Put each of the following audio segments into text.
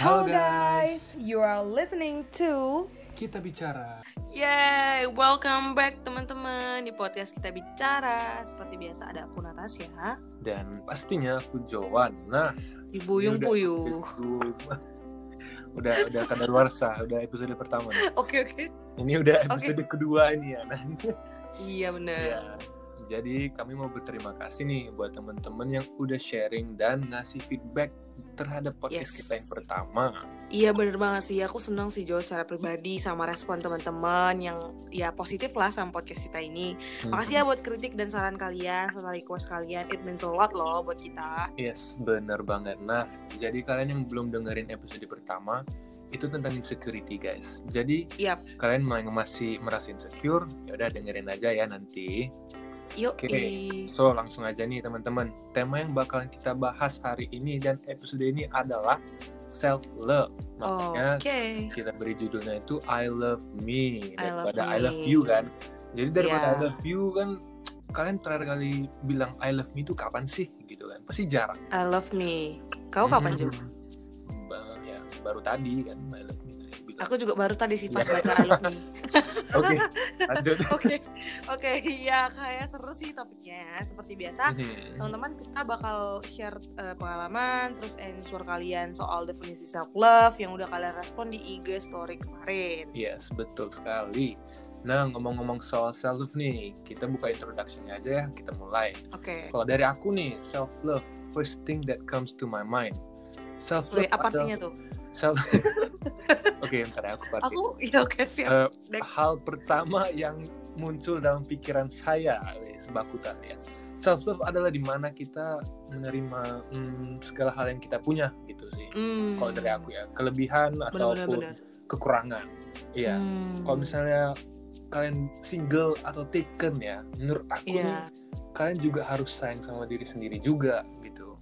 Halo guys, you are listening to Kita bicara. Yay, welcome back teman-teman di podcast kita bicara. Seperti biasa ada aku Natasha, Dan pastinya aku Jowan. Nah, di Buyung ini udah Puyuh. udah udah kadaluarsa, udah episode pertama. nih. Oke oke. Ini udah episode kedua ini ya. Nah, Iya bener. ya. Jadi kami mau berterima kasih nih buat teman-teman yang udah sharing dan ngasih feedback terhadap podcast Yes. kita yang pertama. Iya bener banget sih. Aku seneng sih Jo secara pribadi sama respon teman-teman yang ya positif lah sama podcast kita ini. Hmm. Makasih ya buat kritik dan saran kalian serta request kalian. It means a lot loh buat kita. Yes, bener banget. Nah, jadi kalian yang belum dengerin episode pertama, itu tentang insecurity guys. Jadi Yap. kalian yang masih merasa insecure, ya udah dengerin aja ya nanti. Yuk. Oke. So langsung aja nih teman-teman. Tema yang bakalan kita bahas hari ini dan episode ini adalah self love. Makanya Oke. kita beri judulnya itu I love me I love daripada I love, you kan. Jadi daripada Yeah. I love you kan kalian terakhir kali bilang I love me itu kapan sih gitu kan? Pasti jarang. I love me. Kau kapan? Hmm, ba- ya baru tadi kan I love me tadi bilang. Aku juga baru tadi sih pas Ya. baca I love me. Oke, lanjut. Oke, oke, iya kayak seru sih topiknya. ya. Seperti biasa, Hmm. teman-teman kita bakal share eh, pengalaman, terus answer kalian soal definisi self love yang udah kalian respon di IG story kemarin. Yes, betul sekali. Nah, ngomong-ngomong soal self love nih, kita buka introduction aja ya, kita mulai. Oke, Kalau dari aku nih, self love, first thing that comes to my mind. Self love apa artinya tuh? Oke, ntar ya, aku pasti. Aku, iya oke siap. Eh, Next. hal pertama yang muncul dalam pikiran saya, wes, bakutan ya. Self love adalah di mana kita menerima hmm, segala hal yang kita punya gitu sih. Hmm. Kalau dari aku ya, kelebihan ataupun Bener-bener. kekurangan. Iya. Hmm. kalau misalnya kalian single atau taken ya menurut aku nih Iya. kalian juga harus sayang sama diri sendiri juga gitu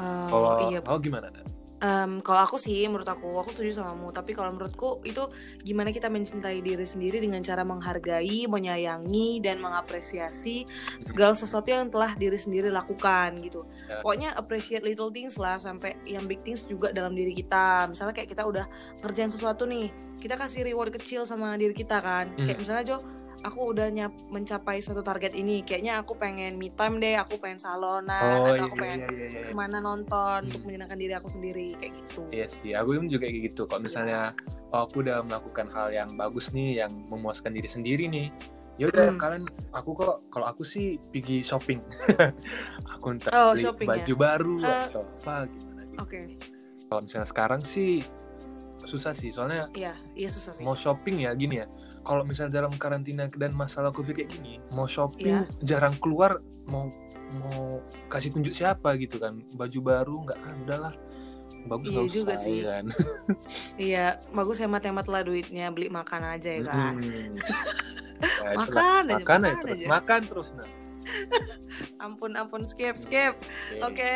Oh, kalau iya. gimana Nat? Em, kalau aku sih, menurut aku, aku setuju sama kamu. Tapi kalau menurutku itu gimana kita mencintai diri sendiri dengan cara menghargai, menyayangi, dan mengapresiasi segala sesuatu yang telah diri sendiri lakukan gitu. Ya. Pokoknya appreciate little things lah sampai yang big things juga dalam diri kita. Misalnya kayak kita udah ngerjain sesuatu nih, kita kasih reward kecil sama diri kita kan. Hmm. Kayak misalnya Jo, aku udah nyap mencapai satu target ini, kayaknya aku pengen me time deh, aku pengen salonan oh atau iya aku pengen iya iya iya ke mana nonton untuk menyenangkan diri aku sendiri kayak gitu. Iya sih, aku juga kayak gitu. Kalau misalnya oh, aku udah melakukan hal yang bagus nih, yang memuaskan diri sendiri nih, ya udah Hmm. kalian, aku kok, kalau aku sih pergi shopping. aku entah Oh, beli shopping baju ya? baru Eh, atau apa gimana gitu. Oke, Kalau misalnya sekarang sih susah sih, soalnya iya, iya susah sih. mau shopping ya gini ya kalau misalnya dalam karantina dan masalah covid kayak gini mau shopping Iya. jarang keluar mau mau kasih tunjuk siapa gitu kan baju baru nggak ah udahlah bagus Iya juga sih. ya kan Iya, bagus hemat-hemat lah duitnya beli makan aja ya kan. Hmm. Ya. Makan aja, makan, aja makan terus aja. makan terus nah Ampun, ampun, skip, skip. Oke. Oke.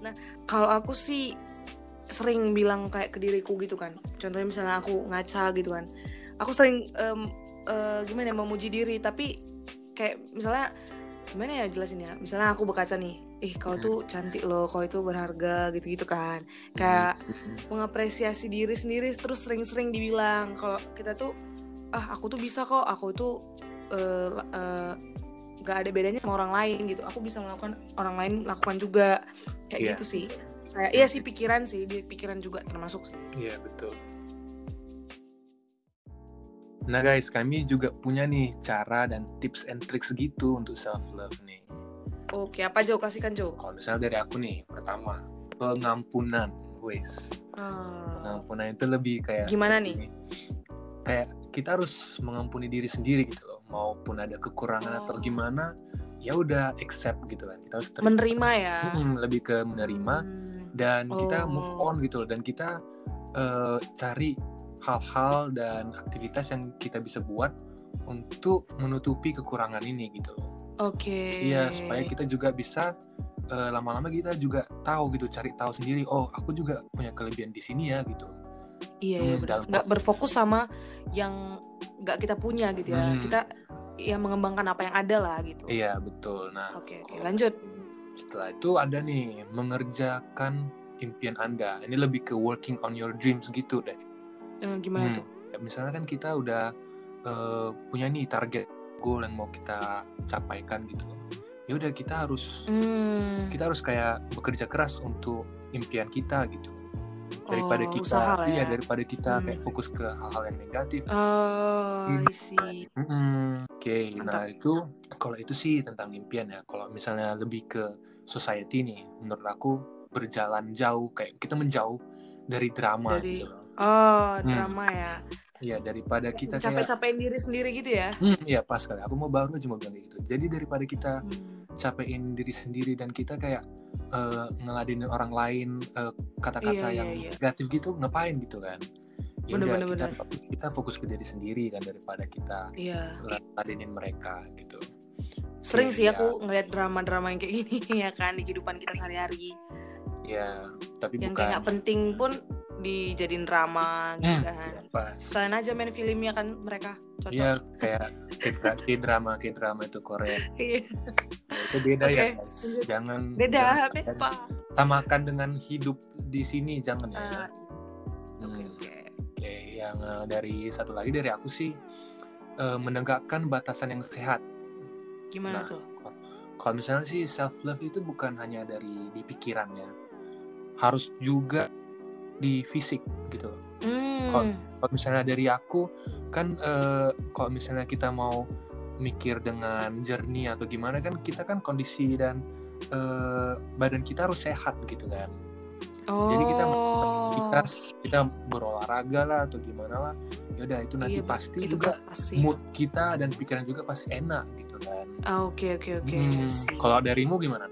Nah, kalau aku sih sering bilang kayak ke diriku gitu kan. Contohnya misalnya aku ngaca gitu kan. Aku sering em, eh, gimana ya memuji diri, tapi kayak misalnya gimana ya jelasin ya. Misalnya aku berkaca nih, ih kau tuh cantik loh, kau itu berharga gitu-gitu kan. Kayak mengapresiasi diri sendiri terus sering-sering dibilang kalau kita tuh ah aku tuh bisa kok, aku tuh eh, la- eh, nggak ada bedanya sama orang lain gitu. Aku bisa melakukan orang lain lakukan juga. Kayak Iya. gitu sih. Kayak iya sih pikiran sih pikiran juga termasuk sih. Iya betul. Nah guys, kami juga punya nih cara dan tips and tricks gitu untuk self love nih. oke apa Jo kasihkan Jo Kalau misalnya dari aku nih, pertama pengampunan, wes. Ah, Pengampunan itu lebih kayak Gimana gini. Kayak kita harus mengampuni diri sendiri gitu loh. Maupun ada kekurangan atau Oh. gimana, ya udah accept gitu kan. Kita harus terima. menerima ya Mm, lebih ke menerima Hmm, dan kita move Oh. on gitu loh dan kita eh, cari hal-hal dan aktivitas yang kita bisa buat untuk menutupi kekurangan ini gitu loh. oke Iya, supaya kita juga bisa eh, lama-lama kita juga tahu gitu, cari tahu sendiri. Oh, aku juga punya kelebihan di sini ya gitu. iya iya Hmm, benar dalam- nggak berfokus sama yang nggak kita punya gitu ya Hmm. kita ya mengembangkan apa yang ada lah gitu Iya, betul. Nah, oke oke lanjut setelah itu ada nih mengerjakan impian anda ini lebih ke working on your dreams gitu deh Eh, gimana Hmm. tuh Ya, misalnya kan kita udah eh, punya nih target goal yang mau kita capaikan gitu ya udah kita harus Hmm. kita harus kayak bekerja keras untuk impian kita gitu daripada Oh, kita usaha iya ya. daripada kita Hmm. kayak fokus ke hal-hal yang negatif Oh, Hmm. Mm-mm. oke nah Mantap. itu kalau itu sih tentang impian ya kalau misalnya lebih ke society nih menurut aku berjalan jauh kayak kita menjauh dari drama Dari- gitu Oh, Hmm. drama ya. Iya daripada kita kayak Capek-capekin diri sendiri gitu ya. Hmm, iya pas kali. Aku mau baru aja mau bilang gitu. Jadi daripada kita Hmm. capein diri sendiri dan kita kayak eh, ngeladenin orang lain eh, kata-kata Iya, yang iya, iya. negatif gitu ngapain gitu kan? Ya Bener, udah bener, kita, bener. kita fokus ke diri sendiri kan daripada kita Iya. ngeladenin mereka gitu. Sering sih Iya. aku ngeliat drama-drama yang kayak gini ya kan di kehidupan kita sehari-hari. Ya, tapi Yang bukan. kayak nggak penting pun dijadiin drama gitu Hmm, kan. pas. Sekalian aja main filmnya kan mereka cocok. Iya kayak kayak drama kayak drama itu Korea. Iya. Ya, itu beda ya Oke, guys. Jangan Beda, jangan beda. samakan dengan hidup di sini jangan ya. Ah, Oke, Hmm. oke. Oke, yang eh, dari satu lagi dari aku sih eh, menegakkan batasan yang sehat. Gimana Nah, tuh? Kalau misalnya sih self love itu bukan hanya dari di pikirannya, harus juga di fisik gitu. loh. Hmm. Kalau misalnya dari aku kan eh, kalau misalnya kita mau mikir dengan jernih atau gimana kan kita kan kondisi dan eh, badan kita harus sehat gitu kan. Oh. Jadi kita kita kita berolahraga lah atau gimana lah. Ya udah itu nanti Iya, pasti itu juga pasti. mood kita dan pikiran juga pasti enak gitu kan. Ah, Oke oke oke. Hmm, kalau darimu gimana?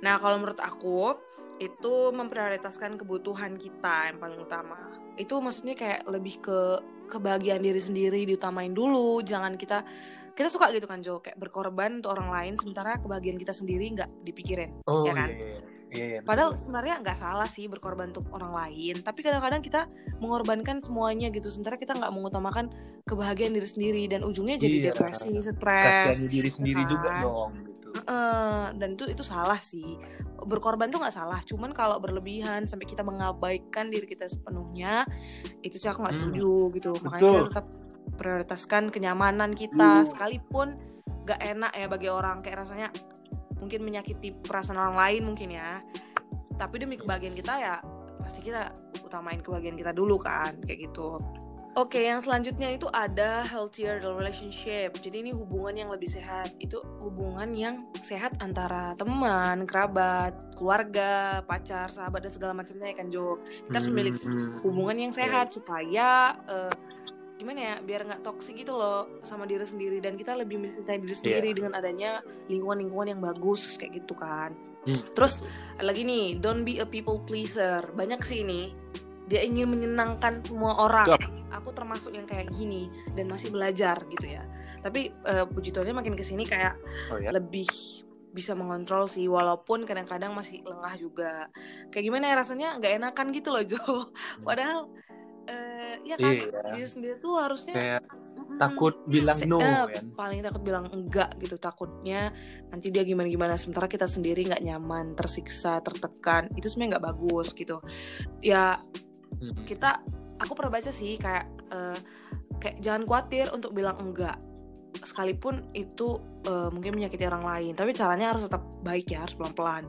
Nah, kalau menurut aku itu memprioritaskan kebutuhan kita yang paling utama. Itu maksudnya kayak lebih ke kebahagiaan diri sendiri diutamain dulu. Jangan kita kita suka gitu kan Jo, kayak berkorban untuk orang lain sementara kebahagiaan kita sendiri nggak dipikirin. Oh Ya kan? iya, iya, iya, iya, Padahal betul. sebenarnya nggak salah sih berkorban untuk orang lain, tapi kadang-kadang kita mengorbankan semuanya gitu, sementara kita nggak mengutamakan kebahagiaan diri sendiri dan ujungnya jadi Iya. depresi, stres, kasihani diri sendiri juga kan? dong Eh, dan itu itu salah sih. Berkorban tuh nggak salah cuman kalau berlebihan sampai kita mengabaikan diri kita sepenuhnya itu sih aku nggak Hmm, setuju gitu. Makanya betul. kita tetap prioritaskan kenyamanan kita Uh. sekalipun nggak enak ya bagi orang. Kayak rasanya mungkin menyakiti perasaan orang lain mungkin ya. Tapi demi kebahagiaan kita ya pasti kita utamain kebahagiaan kita dulu kan kayak gitu Oke, yang selanjutnya itu ada healthier relationship. Jadi ini hubungan yang lebih sehat. Itu hubungan yang sehat antara teman, kerabat, keluarga, pacar, sahabat dan segala macamnya ya kan Jo. Kita harus memiliki Hmm, hubungan yang sehat supaya eh, gimana ya biar nggak toksik gitu loh sama diri sendiri dan kita lebih mencintai diri sendiri Iya. dengan adanya lingkungan-lingkungan yang bagus kayak gitu kan. hmm, Terus lagi nih, don't be a people pleaser. Banyak sih ini. Dia ingin menyenangkan semua orang. Yup. Aku termasuk yang kayak gini dan masih belajar gitu ya. Tapi eh, puji Tuhannya makin ke sini kayak Oh ya. lebih bisa mengontrol sih walaupun kadang-kadang masih lengah juga. Kayak gimana ya rasanya nggak enakan gitu loh Jo. Padahal eh ya kan Iya. diri sendiri tuh harusnya Kayak mm, takut bilang no kan. paling takut bilang enggak gitu takutnya nanti dia gimana gimana sementara kita sendiri nggak nyaman tersiksa tertekan itu sebenarnya nggak bagus gitu ya Hmm. kita aku pernah baca sih kayak eh, kayak jangan khawatir untuk bilang enggak. Sekalipun itu eh, mungkin menyakiti orang lain. Tapi caranya harus tetap baik ya harus pelan pelan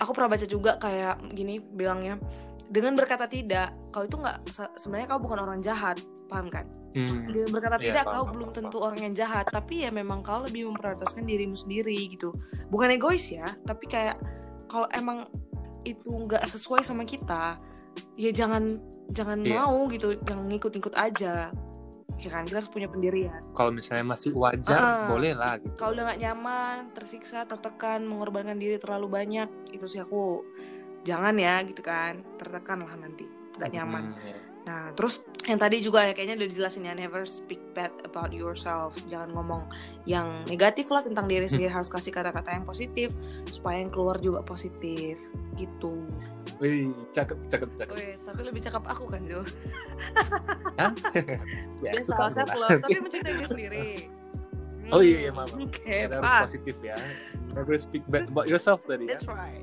aku pernah baca juga kayak gini bilangnya dengan berkata tidak kau itu nggak se- sebenarnya kau bukan orang jahat. Paham kan? Hmm. dengan berkata Iya, tidak paham, kau paham, belum paham, tentu orang yang jahat. Tapi ya memang kau lebih memprioritaskan dirimu sendiri gitu. Bukan egois ya tapi kayak kalau emang itu nggak sesuai sama kita ya jangan jangan Iya. mau gitu jangan ngikut-ngikut aja ya kan kita harus punya pendirian Kalau misalnya masih wajar, Ah. boleh lah gitu. kalau udah nggak nyaman tersiksa tertekan mengorbankan diri terlalu banyak itu sih aku jangan ya gitu kan tertekan lah nanti nggak nyaman Hmm, iya. Nah, terus yang tadi juga ya kayaknya udah dijelasin ya never speak bad about yourself. Jangan ngomong yang negatif lah tentang diri sendiri, harus kasih kata-kata yang positif supaya yang keluar juga positif gitu. Wih, cakep, cakep, cakep. Wes, tapi lebih cakap aku kan, Jo. Hah? ya, Biasa suka self aku lah. love, tapi mencintai diri sendiri. Oh iya, iya, maaf. Oke, Kita harus pas. positif ya. Never speak bad about yourself tadi ya. That's right.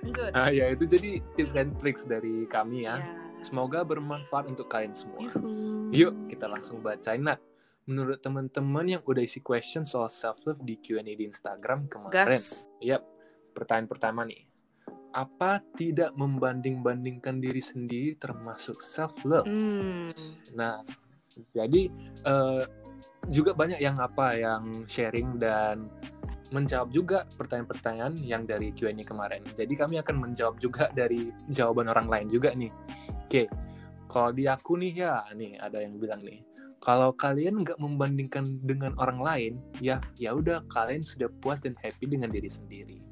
Lanjut. Ah ya itu jadi tips and tricks dari kami ya. Ya. Semoga bermanfaat untuk kalian semua. Yuhu. Yuk kita langsung bacain Nat. Menurut teman-teman yang udah isi question soal self love di Q&A di Instagram kemarin. Gas. Yap. Pertanyaan pertama nih. Apa tidak membanding-bandingkan diri sendiri termasuk self love? Hmm. Nah, jadi eh, juga banyak yang apa yang sharing dan menjawab juga pertanyaan-pertanyaan yang dari Q&A kemarin. Jadi kami akan menjawab juga dari jawaban orang lain juga nih. Oke, kalau di aku nih ya, nih ada yang bilang nih, kalau kalian nggak membandingkan dengan orang lain, ya ya udah kalian sudah puas dan happy dengan diri sendiri.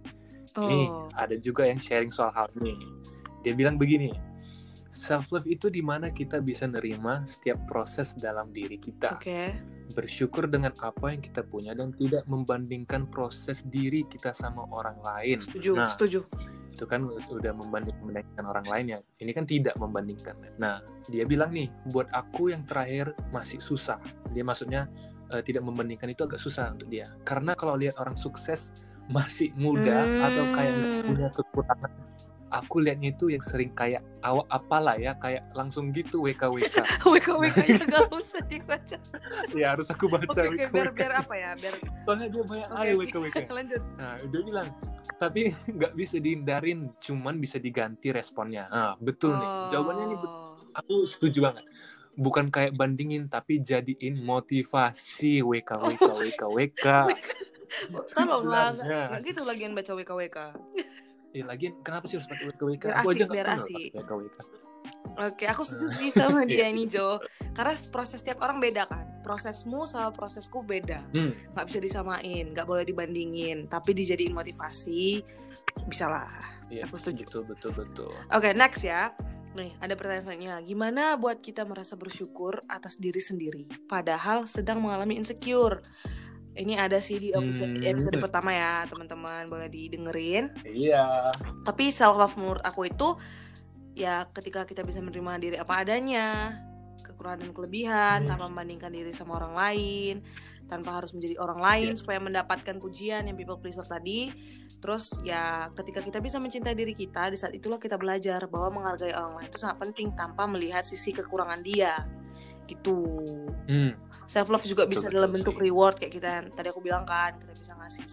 Nih Oh. ada juga yang sharing soal hal ini. Dia bilang begini, self love itu di mana kita bisa nerima setiap proses dalam diri kita Oke. bersyukur dengan apa yang kita punya dan tidak membandingkan proses diri kita sama orang lain. Setuju. Nah, Setuju. Itu kan udah membanding membandingkan orang lain ya. Ini kan tidak membandingkan. Nah, dia bilang nih, buat aku yang terakhir masih susah. Dia maksudnya eh, tidak membandingkan itu agak susah untuk dia. Karena kalau lihat orang sukses masih muda atau kayak nggak Hmm. punya kekurangan, aku lihatnya itu yang sering kayak awak apalah ya, kayak langsung gitu WKWK. WK WK nya nggak usah dibaca. ya harus aku baca Oke oke biar WKWK. biar apa ya biar. Soalnya dia banyak ayo oke. WKWK. Lanjut. Nah, dia bilang, tapi nggak bisa dihindarin, cuman bisa diganti responnya. Nah, betul nih. Jawabannya nih, Oh. aku setuju banget. Bukan kayak bandingin, tapi jadiin motivasi WKWK, WKWK. Tolong lah, nggak Bilangnya. nggak gitu lagian baca WK WK. Eh, lagian kenapa sih harus pakai WKWK? Biar Aku asik, biar asik. WKWK. Oke, aku setuju sih sama Iya dia ini Jo. Karena proses tiap orang beda kan. Prosesmu sama prosesku beda. Hmm, Nggak bisa disamain, nggak boleh dibandingin. Tapi dijadiin motivasi, bisa lah. iya, Aku setuju. Betul, betul, betul. Oke, next ya. Nih, ada pertanyaan selanjutnya. Gimana buat kita merasa bersyukur atas diri sendiri, padahal sedang mengalami insecure? Ini ada sih di episode, Hmm. episode pertama ya, teman-teman. Boleh didengerin. Iya. Tapi self love menurut aku itu ya ketika kita bisa menerima diri apa adanya, kekurangan dan kelebihan Hmm. tanpa membandingkan diri sama orang lain, tanpa harus menjadi orang lain Yes. supaya mendapatkan pujian yang people pleaser tadi. Terus ya ketika kita bisa mencintai diri kita, di saat itulah kita belajar bahwa menghargai orang lain itu sangat penting tanpa melihat sisi kekurangan dia. Gitu. Hmm, Self love juga bisa Betul-betul dalam bentuk sih. reward kayak kita yang tadi aku bilang kan, kita bisa ngasih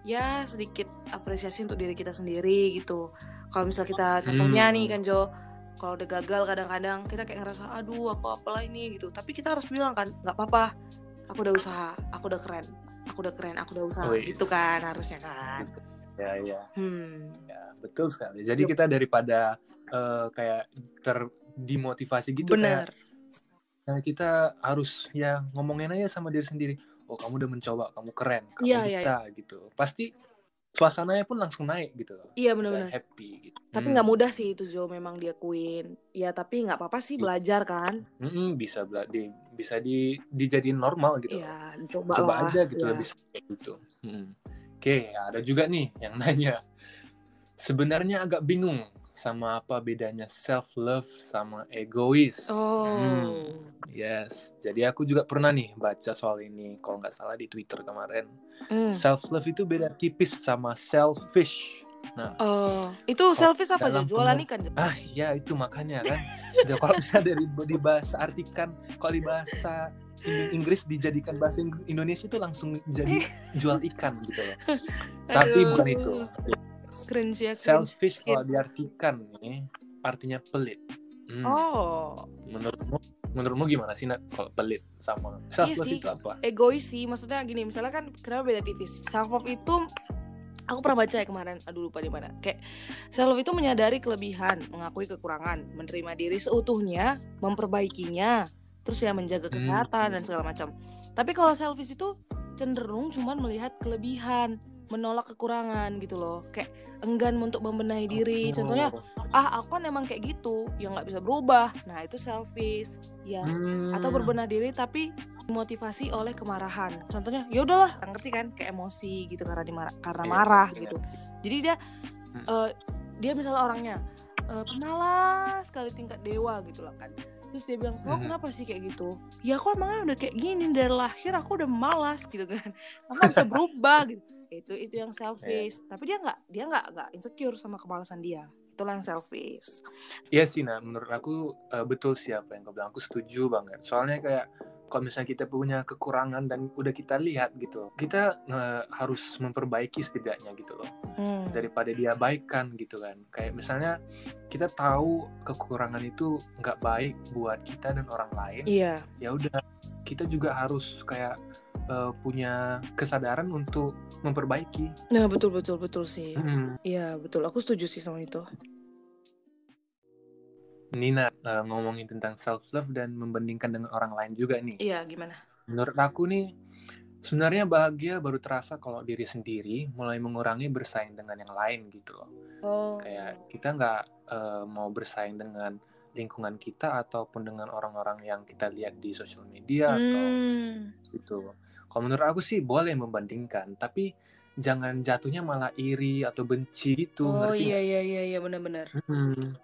ya sedikit apresiasi untuk diri kita sendiri gitu. Kalau misal kita contohnya Hmm. nih kan Jo, kalau udah gagal kadang-kadang kita kayak ngerasa aduh apa apalah ini gitu. Tapi kita harus bilang kan, nggak apa-apa. Aku udah usaha, aku udah keren. Aku udah keren, aku udah usaha. Wih. Gitu kan harusnya kan. ya, ya. Hmm. Ya, betul sekali. Jadi Yup. kita daripada eh, kayak terdimotivasi gitu kayak Bener. Nah, kita harus ya ngomongin aja sama diri sendiri. Oh, kamu udah mencoba, kamu keren, kamu iya, bisa gitu. Pasti suasananya pun langsung naik gitu loh. Iya Dan bener-bener. happy gitu. Tapi Hmm. nggak mudah sih itu Jo memang diakuin. Ya tapi nggak apa-apa sih Iya. belajar kan. Mm-mm, bisa bela- di, bisa di dijadiin normal gitu. Iya, coba, Coba lah. aja gitu ya. lebih gitu. Hmm. Oke, ada juga nih yang nanya. Sebenarnya agak bingung sama apa bedanya self love sama egois. Oh. Hmm. Yes, jadi aku juga pernah nih baca soal ini kalau nggak salah di Twitter kemarin. Hmm. Self love itu beda tipis sama selfish. Nah, Oh, itu selfish apa Jo? Jualan ikan ah ya itu makanya kan. Ya, kalau bisa dari di bahasa artikan, kalau di bahasa Ing- Inggris dijadikan bahasa Indonesia itu langsung jadi jual ikan gitu loh. Tapi bukan itu. Cringe ya, cringe. Selfish kalau diartikan nih artinya pelit. Hmm. Oh, Menurutmu menurutmu gimana sih Nat kalau pelit sama self love Iya itu apa? egois sih. Maksudnya gini, misalnya kan kenapa beda tipis? Self love itu aku pernah baca ya kemarin, aduh lupa di mana. Kayak self itu menyadari kelebihan, mengakui kekurangan, menerima diri seutuhnya, memperbaikinya, terus ya menjaga Hmm. kesehatan dan segala macam. Tapi kalau selfish itu cenderung cuman melihat kelebihan, menolak kekurangan gitu loh. Kayak enggan untuk membenahi diri. Contohnya, Oh. ah aku kan emang kayak gitu, yang nggak bisa berubah. Nah itu selfish. Ya Hmm. atau berbenah diri tapi dimotivasi oleh kemarahan. Contohnya, ya udahlah, ngerti kan, kayak emosi gitu karena dimarah, karena Iya, marah gitu. Jadi dia Hmm. eh, dia misalnya orangnya eh, pemalas sekali tingkat dewa gitu lah kan. Terus dia bilang, "Kau Mhm. kenapa sih kayak gitu?" Ya aku emangnya udah kayak gini dari lahir aku udah malas gitu kan. Aku bisa berubah gitu. itu itu yang selfish tapi dia nggak dia nggak nggak insecure sama kemalasan dia itulah yang selfish Iya sih, nah menurut aku eh, betul sih apa yang kau bilang. Aku setuju banget. Soalnya kayak kalau misalnya kita punya kekurangan dan udah kita lihat gitu, kita eh, harus memperbaiki setidaknya gitu loh. Hmm. Daripada diabaikan gitu kan. Kayak misalnya kita tahu kekurangan itu nggak baik buat kita dan orang lain. iya Ya udah, kita juga harus kayak eh, punya kesadaran untuk memperbaiki. nah betul betul betul sih Hmm. iya betul aku setuju sih sama itu Nina eh, ngomongin tentang self love dan membandingkan dengan orang lain juga nih. iya gimana Menurut aku nih, sebenarnya bahagia baru terasa kalau diri sendiri mulai mengurangi bersaing dengan yang lain gitu loh. oh Kayak kita nggak eh, mau bersaing dengan lingkungan kita ataupun dengan orang-orang yang kita lihat di sosial media atau Hmm. gitu. Kalau menurut aku sih boleh membandingkan, tapi jangan jatuhnya malah iri atau benci gitu. oh ngerti iya iya iya iya benar-benar Mm-mm.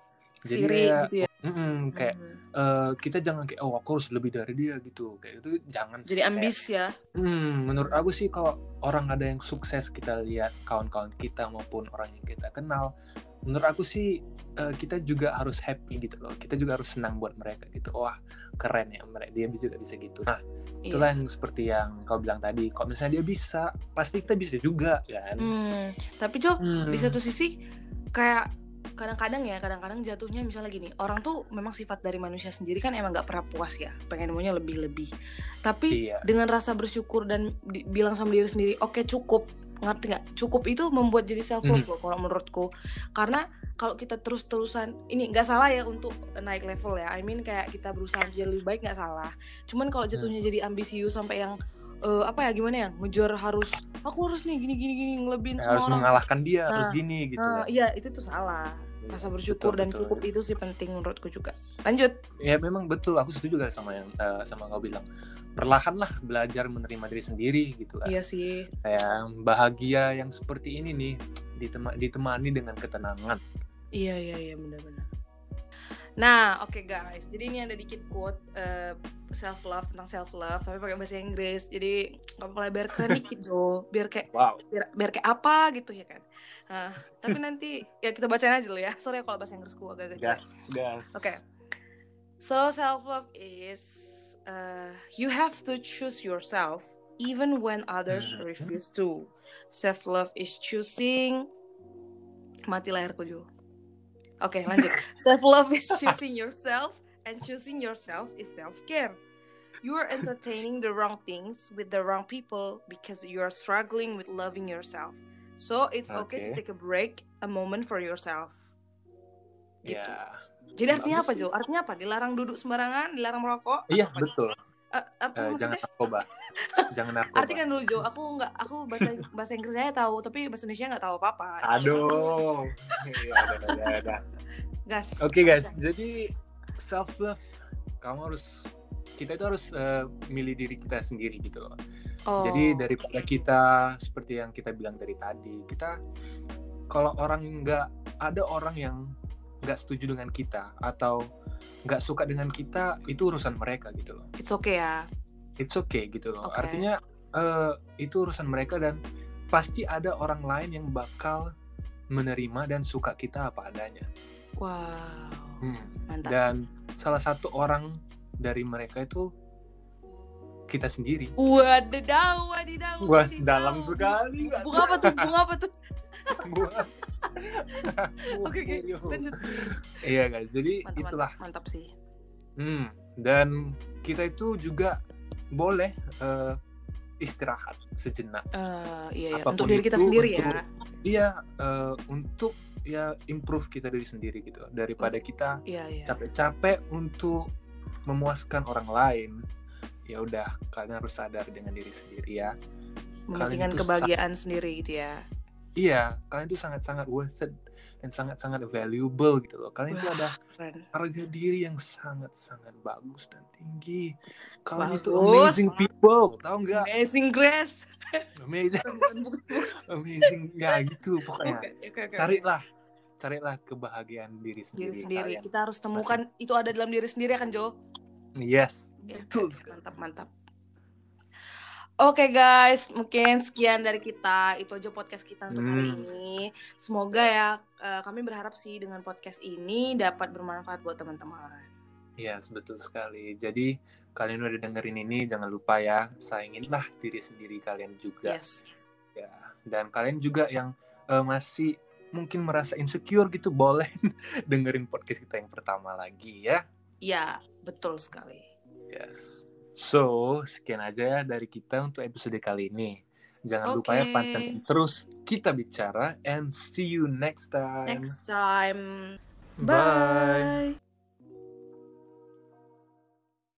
Jadi siri kayak, gitu ya mm-mm, kayak Hmm. eh, kita jangan kayak oh aku harus lebih dari dia gitu. Kayak itu jangan sih. jadi Kayak, ambis ya Hmm, menurut aku sih kalau orang ada yang sukses kita lihat kawan-kawan kita maupun orang yang kita kenal, menurut aku sih eh, kita juga harus happy gitu loh. Kita juga harus senang buat mereka gitu. Wah keren ya mereka dia juga bisa gitu. Nah itulah Iya. yang seperti yang kau bilang tadi. Kalau misalnya dia bisa, pasti kita bisa juga kan. Hmm. tapi Jo Hmm. di satu sisi kayak kadang-kadang ya kadang-kadang jatuhnya misalnya gini orang tuh memang sifat dari manusia sendiri kan emang nggak pernah puas ya pengen maunya lebih-lebih. Tapi Iya. dengan rasa bersyukur dan di- bilang sama diri sendiri oke cukup. Ngerti nggak? Cukup itu membuat jadi self love Mhm. loh kalau menurutku. Karena kalau kita terus-terusan ini nggak salah ya untuk naik level ya I mean kayak kita berusaha jadi lebih baik nggak salah. Cuman kalau jatuhnya jadi ambisius sampai yang eh, apa ya gimana ya ngejar harus aku harus nih gini gini gini ngelebihin harus semua orang. mengalahkan dia, harus Nah, gini gitu Nah, kan. iya itu tuh salah rasa bersyukur Betul, dan betul. cukup itu sih penting menurutku juga lanjut Ya memang betul, aku setuju kan sama yang eh, sama kau bilang. Perlahan lah belajar menerima diri sendiri gitu kan. iya sih kayak bahagia yang seperti ini nih ditema- ditemani dengan ketenangan. iya iya iya benar-benar nah oke guys jadi ini ada dikit quote self love tentang self love tapi pakai bahasa Inggris jadi lah, biar keren dikit Jo biar kayak Wow. biar, biar kayak apa gitu ya kan nah, tapi nanti ya kita bacain aja dulu ya sorry ya kalau bahasa Inggrisku agak-agak. Gas, gas. Okay. So self love is uh, you have to choose yourself even when others Mhm. refuse to. Self love is choosing mati layarku Jo. Oke, lanjut. self love is choosing yourself and choosing yourself is self care. You are entertaining the wrong things with the wrong people because you are struggling with loving yourself. So it's okay to Oke. take a break, a moment for yourself. Gitu. Ya. Jadi artinya apa Jo? Artinya apa? Dilarang duduk sembarangan, dilarang merokok? Iya, betul. Eh, apa Eh, jangan narkoba. jangan narkoba. Artikan dulu Jo. Aku nggak, aku bahasa bahasa Inggris aja tahu, tapi bahasa Indonesia nggak tahu apa-apa. Aduh. Iya, udah, udah, udah. Gas. Oke guys, jadi self love kamu harus kita itu harus eh, milih diri kita sendiri gitu loh. Oh. Jadi daripada kita seperti yang kita bilang dari tadi, kita kalau orang nggak ada orang yang nggak setuju dengan kita atau nggak suka dengan kita, itu urusan mereka gitu loh. it's okay ya. It's okay gitu loh. Oke. Artinya eh, itu urusan mereka dan pasti ada orang lain yang bakal menerima dan suka kita apa adanya. Wow. Hmm. Mantap. Dan salah satu orang dari mereka itu kita sendiri. Wadidaw, wadidaw. Wadidaw. dalam sekali. Bunga apa tuh? Bunga apa tuh? Oke, oke. Lanjut. Iya guys, jadi Mantap, itulah. mantap, mantap sih. Hmm. Dan kita itu juga boleh eh, istirahat sejenak. Eh, iya ya. Apa pun Untuk diri kita itu, sendiri ya. untuk- Iya, eh, untuk ya improve kita diri sendiri gitu. Daripada kita Iya iya. capek-capek untuk memuaskan orang lain, ya udah kalian harus sadar dengan diri sendiri ya. Mementingkan itu kebahagiaan sendiri gitu ya. Iya, kalian itu sangat-sangat worth it dan sangat-sangat valuable gitu loh. Kalian itu Wah. ada Keren. harga diri yang sangat-sangat bagus dan tinggi. Kalian itu Bagus. amazing people, tahu nggak? Amazing Grace. Amazing, amazing, ya gitu pokoknya. Oke, oke, oke. Carilah, carilah kebahagiaan diri sendiri. diri sendiri. kalian. Kita harus temukan itu ada dalam diri sendiri kan Jo? Yes, Ya, betul. Mantap, mantap. Oke guys, mungkin sekian dari kita. Itu aja podcast kita untuk hari Hmm. ini. Semoga ya eh, kami berharap sih dengan podcast ini dapat bermanfaat buat teman-teman. Yes, betul sekali. Jadi kalian udah dengerin ini, jangan lupa ya, sainginlah diri sendiri kalian juga. Yes. Ya. Dan kalian juga yang eh, masih mungkin merasa insecure gitu, boleh dengerin podcast kita yang pertama lagi ya. Ya, betul sekali. Yes. So, sekian aja ya dari kita untuk episode kali ini. Jangan lupa ya pantengin terus kita bicara and see you next time. Next time. Bye. Bye.